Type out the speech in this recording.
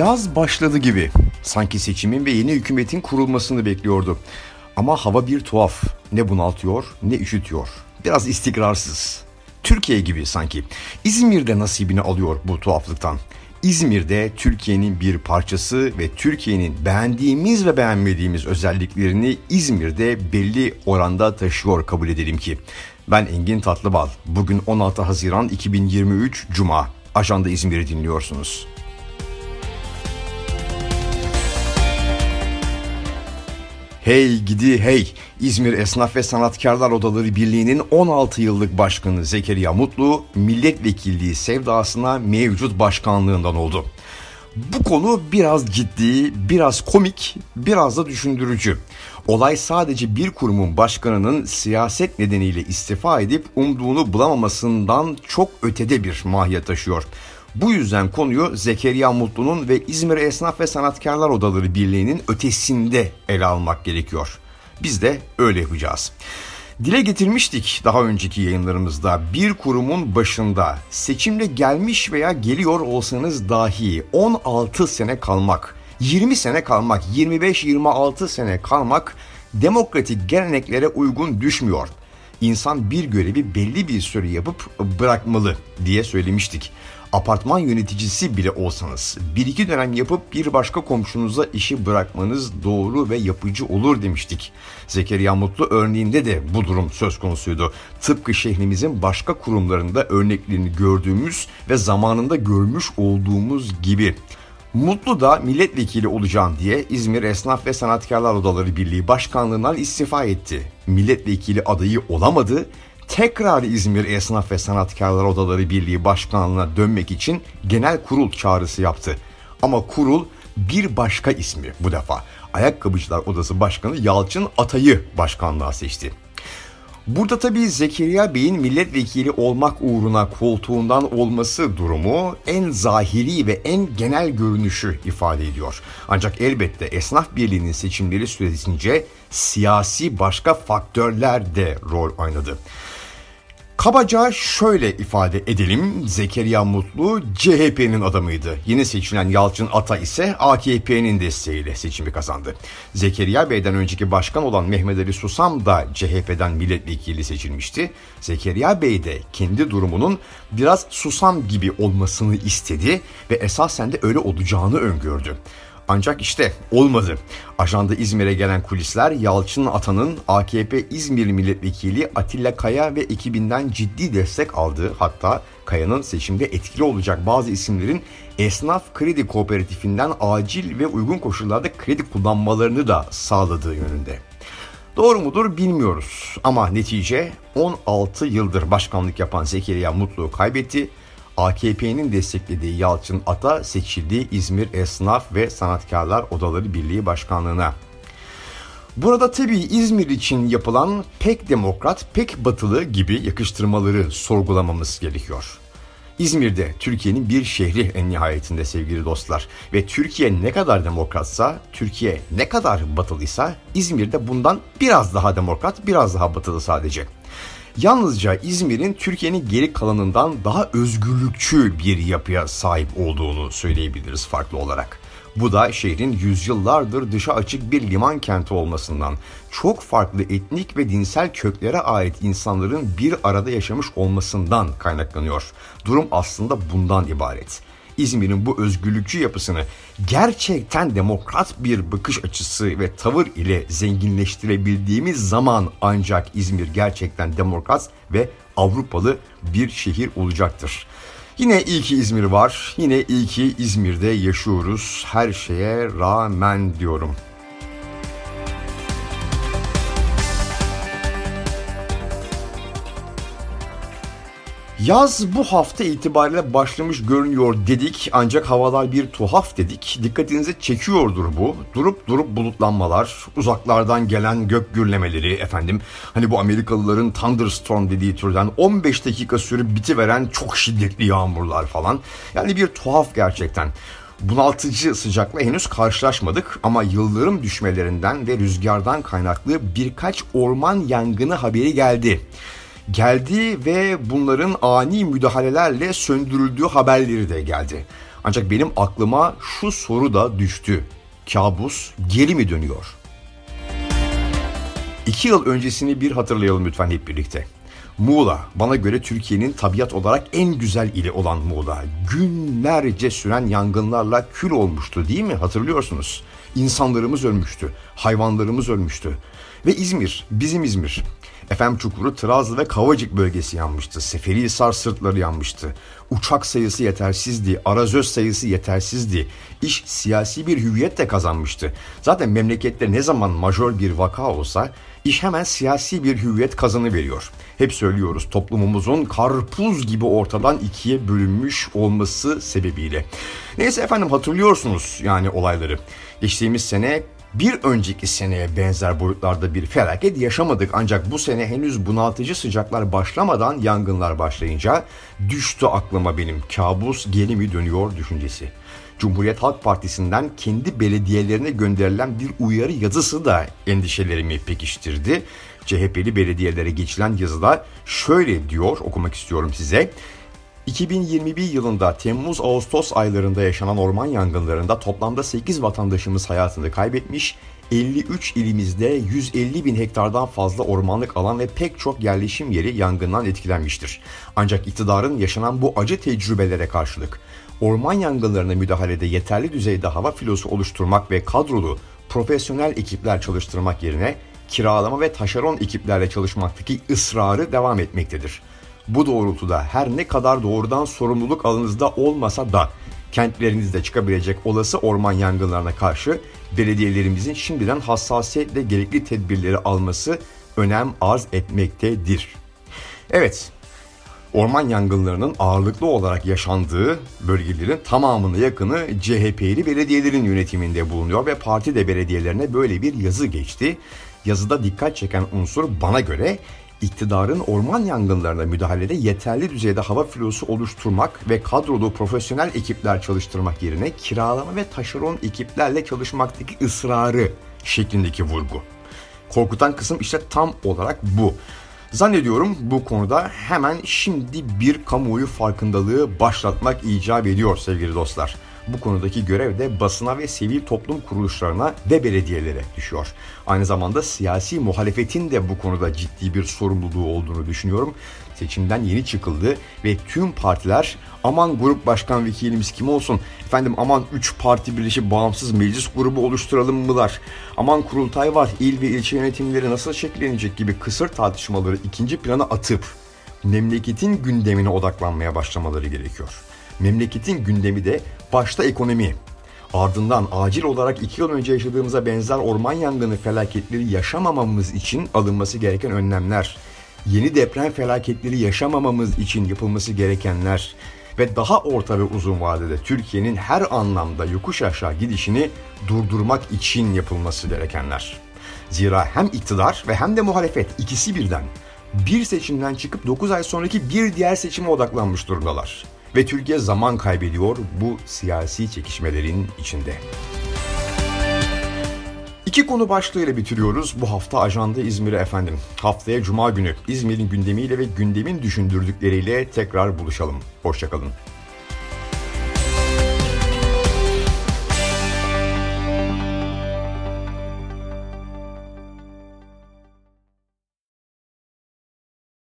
Yaz başladı gibi. Sanki seçimin ve yeni hükümetin kurulmasını bekliyordu. Ama hava bir tuhaf. Ne bunaltıyor ne üşütüyor. Biraz istikrarsız. Türkiye gibi sanki. İzmir'de nasibini alıyor bu tuhaflıktan. İzmir'de Türkiye'nin bir parçası ve Türkiye'nin beğendiğimiz ve beğenmediğimiz özelliklerini İzmir'de belli oranda taşıyor kabul edelim ki. Ben Engin Tatlıbal. Bugün 16 Haziran 2023 Cuma. Ajanda İzmir'i dinliyorsunuz. Hey gidi hey İzmir Esnaf ve Sanatkarlar Odaları Birliği'nin 16 yıllık başkanı Zekeriya Mutlu milletvekilliği sevdasına mevcut başkanlığından oldu. Bu konu biraz ciddi, biraz komik, biraz da düşündürücü. Olay sadece bir kurumun başkanının siyaset nedeniyle istifa edip umduğunu bulamamasından çok ötede bir mahiyet taşıyor. Bu yüzden konuyu Zekeriya Mutlu'nun ve İzmir Esnaf ve Sanatkarlar Odaları Birliği'nin ötesinde ele almak gerekiyor. Biz de öyle yapacağız. Dile getirmiştik daha önceki yayınlarımızda bir kurumun başında seçimle gelmiş veya geliyor olsanız dahi 16 sene kalmak, 20 sene kalmak, 25-26 sene kalmak demokratik geleneklere uygun düşmüyor. İnsan bir görevi belli bir süre yapıp bırakmalı diye söylemiştik apartman yöneticisi bile olsanız bir iki dönem yapıp bir başka komşunuza işi bırakmanız doğru ve yapıcı olur demiştik. Zekeriya Mutlu örneğinde de bu durum söz konusuydu. Tıpkı şehrimizin başka kurumlarında örneklerini gördüğümüz ve zamanında görmüş olduğumuz gibi. Mutlu da milletvekili olacağım diye İzmir Esnaf ve Sanatkarlar Odaları Birliği Başkanlığından istifa etti. Milletvekili adayı olamadı tekrar İzmir Esnaf ve Sanatkarlar Odaları Birliği Başkanlığı'na dönmek için genel kurul çağrısı yaptı. Ama kurul bir başka ismi bu defa. Ayakkabıcılar Odası Başkanı Yalçın Atay'ı başkanlığa seçti. Burada tabii Zekeriya Bey'in milletvekili olmak uğruna koltuğundan olması durumu en zahiri ve en genel görünüşü ifade ediyor. Ancak elbette esnaf birliğinin seçimleri süresince siyasi başka faktörler de rol oynadı. Kabaca şöyle ifade edelim. Zekeriya Mutlu CHP'nin adamıydı. Yeni seçilen Yalçın Ata ise AKP'nin desteğiyle seçimi kazandı. Zekeriya Bey'den önceki başkan olan Mehmet Ali Susam da CHP'den milletvekili seçilmişti. Zekeriya Bey de kendi durumunun biraz Susam gibi olmasını istedi ve esasen de öyle olacağını öngördü. Ancak işte olmadı. Ajanda İzmir'e gelen kulisler Yalçın Atan'ın AKP İzmir Milletvekili Atilla Kaya ve ekibinden ciddi destek aldığı hatta Kaya'nın seçimde etkili olacak bazı isimlerin esnaf kredi kooperatifinden acil ve uygun koşullarda kredi kullanmalarını da sağladığı yönünde. Doğru mudur bilmiyoruz ama netice 16 yıldır başkanlık yapan Zekeriya Mutlu kaybetti AKP'nin desteklediği Yalçın Ata seçildi İzmir Esnaf ve Sanatkarlar Odaları Birliği Başkanlığı'na. Burada tabii İzmir için yapılan pek demokrat, pek batılı gibi yakıştırmaları sorgulamamız gerekiyor. İzmir'de Türkiye'nin bir şehri en nihayetinde sevgili dostlar. Ve Türkiye ne kadar demokratsa, Türkiye ne kadar batılıysa İzmir'de bundan biraz daha demokrat, biraz daha batılı sadece. Yalnızca İzmir'in Türkiye'nin geri kalanından daha özgürlükçü bir yapıya sahip olduğunu söyleyebiliriz farklı olarak. Bu da şehrin yüzyıllardır dışa açık bir liman kenti olmasından, çok farklı etnik ve dinsel köklere ait insanların bir arada yaşamış olmasından kaynaklanıyor. Durum aslında bundan ibaret. İzmir'in bu özgürlükçü yapısını gerçekten demokrat bir bakış açısı ve tavır ile zenginleştirebildiğimiz zaman ancak İzmir gerçekten demokrat ve Avrupalı bir şehir olacaktır. Yine iyi ki İzmir var. Yine iyi ki İzmir'de yaşıyoruz. Her şeye rağmen diyorum. Yaz bu hafta itibariyle başlamış görünüyor dedik ancak havalar bir tuhaf dedik. Dikkatinizi çekiyordur bu. Durup durup bulutlanmalar, uzaklardan gelen gök gürlemeleri efendim. Hani bu Amerikalıların thunderstorm dediği türden 15 dakika sürüp bitiveren çok şiddetli yağmurlar falan. Yani bir tuhaf gerçekten. Bunaltıcı sıcakla henüz karşılaşmadık ama yıldırım düşmelerinden ve rüzgardan kaynaklı birkaç orman yangını haberi geldi geldi ve bunların ani müdahalelerle söndürüldüğü haberleri de geldi. Ancak benim aklıma şu soru da düştü. Kabus geri mi dönüyor? İki yıl öncesini bir hatırlayalım lütfen hep birlikte. Muğla, bana göre Türkiye'nin tabiat olarak en güzel ili olan Muğla. Günlerce süren yangınlarla kül olmuştu değil mi? Hatırlıyorsunuz. İnsanlarımız ölmüştü, hayvanlarımız ölmüştü. Ve İzmir, bizim İzmir. Efem Çukuru, Trazlı ve Kavacık bölgesi yanmıştı. Seferihisar sırtları yanmıştı. Uçak sayısı yetersizdi, arazöz sayısı yetersizdi. İş siyasi bir hüviyet de kazanmıştı. Zaten memlekette ne zaman majör bir vaka olsa iş hemen siyasi bir hüviyet kazanı veriyor. Hep söylüyoruz toplumumuzun karpuz gibi ortadan ikiye bölünmüş olması sebebiyle. Neyse efendim hatırlıyorsunuz yani olayları. Geçtiğimiz sene bir önceki seneye benzer boyutlarda bir felaket yaşamadık ancak bu sene henüz bunaltıcı sıcaklar başlamadan yangınlar başlayınca düştü aklıma benim kabus geri mi dönüyor düşüncesi. Cumhuriyet Halk Partisi'nden kendi belediyelerine gönderilen bir uyarı yazısı da endişelerimi pekiştirdi. CHP'li belediyelere geçilen yazıda şöyle diyor okumak istiyorum size. 2021 yılında Temmuz-Ağustos aylarında yaşanan orman yangınlarında toplamda 8 vatandaşımız hayatını kaybetmiş, 53 ilimizde 150 bin hektardan fazla ormanlık alan ve pek çok yerleşim yeri yangından etkilenmiştir. Ancak iktidarın yaşanan bu acı tecrübelere karşılık orman yangınlarına müdahalede yeterli düzeyde hava filosu oluşturmak ve kadrolu profesyonel ekipler çalıştırmak yerine kiralama ve taşeron ekiplerle çalışmaktaki ısrarı devam etmektedir. Bu doğrultuda her ne kadar doğrudan sorumluluk alanınızda olmasa da kentlerinizde çıkabilecek olası orman yangınlarına karşı belediyelerimizin şimdiden hassasiyetle gerekli tedbirleri alması önem arz etmektedir. Evet, orman yangınlarının ağırlıklı olarak yaşandığı bölgelerin tamamına yakını CHP'li belediyelerin yönetiminde bulunuyor ve parti de belediyelerine böyle bir yazı geçti. Yazıda dikkat çeken unsur bana göre iktidarın orman yangınlarına müdahalede yeterli düzeyde hava filosu oluşturmak ve kadrolu profesyonel ekipler çalıştırmak yerine kiralama ve taşeron ekiplerle çalışmaktaki ısrarı şeklindeki vurgu. Korkutan kısım işte tam olarak bu. Zannediyorum bu konuda hemen şimdi bir kamuoyu farkındalığı başlatmak icap ediyor sevgili dostlar. Bu konudaki görev de basına ve sivil toplum kuruluşlarına ve belediyelere düşüyor. Aynı zamanda siyasi muhalefetin de bu konuda ciddi bir sorumluluğu olduğunu düşünüyorum. Seçimden yeni çıkıldı ve tüm partiler aman grup başkan vekilimiz kim olsun? Efendim aman 3 parti birleşip bağımsız meclis grubu oluşturalım mılar? Aman kurultay var, il ve ilçe yönetimleri nasıl şekillenecek gibi kısır tartışmaları ikinci plana atıp memleketin gündemine odaklanmaya başlamaları gerekiyor. Memleketin gündemi de başta ekonomi, ardından acil olarak iki yıl önce yaşadığımıza benzer orman yangını felaketleri yaşamamamız için alınması gereken önlemler, yeni deprem felaketleri yaşamamamız için yapılması gerekenler ve daha orta ve uzun vadede Türkiye'nin her anlamda yokuş aşağı gidişini durdurmak için yapılması gerekenler. Zira hem iktidar ve hem de muhalefet ikisi birden bir seçimden çıkıp 9 ay sonraki bir diğer seçime odaklanmış durumdalar. Ve Türkiye zaman kaybediyor bu siyasi çekişmelerin içinde. İki konu başlığıyla bitiriyoruz bu hafta Ajanda İzmir'e efendim. Haftaya Cuma günü İzmir'in gündemiyle ve gündemin düşündürdükleriyle tekrar buluşalım. Hoşçakalın.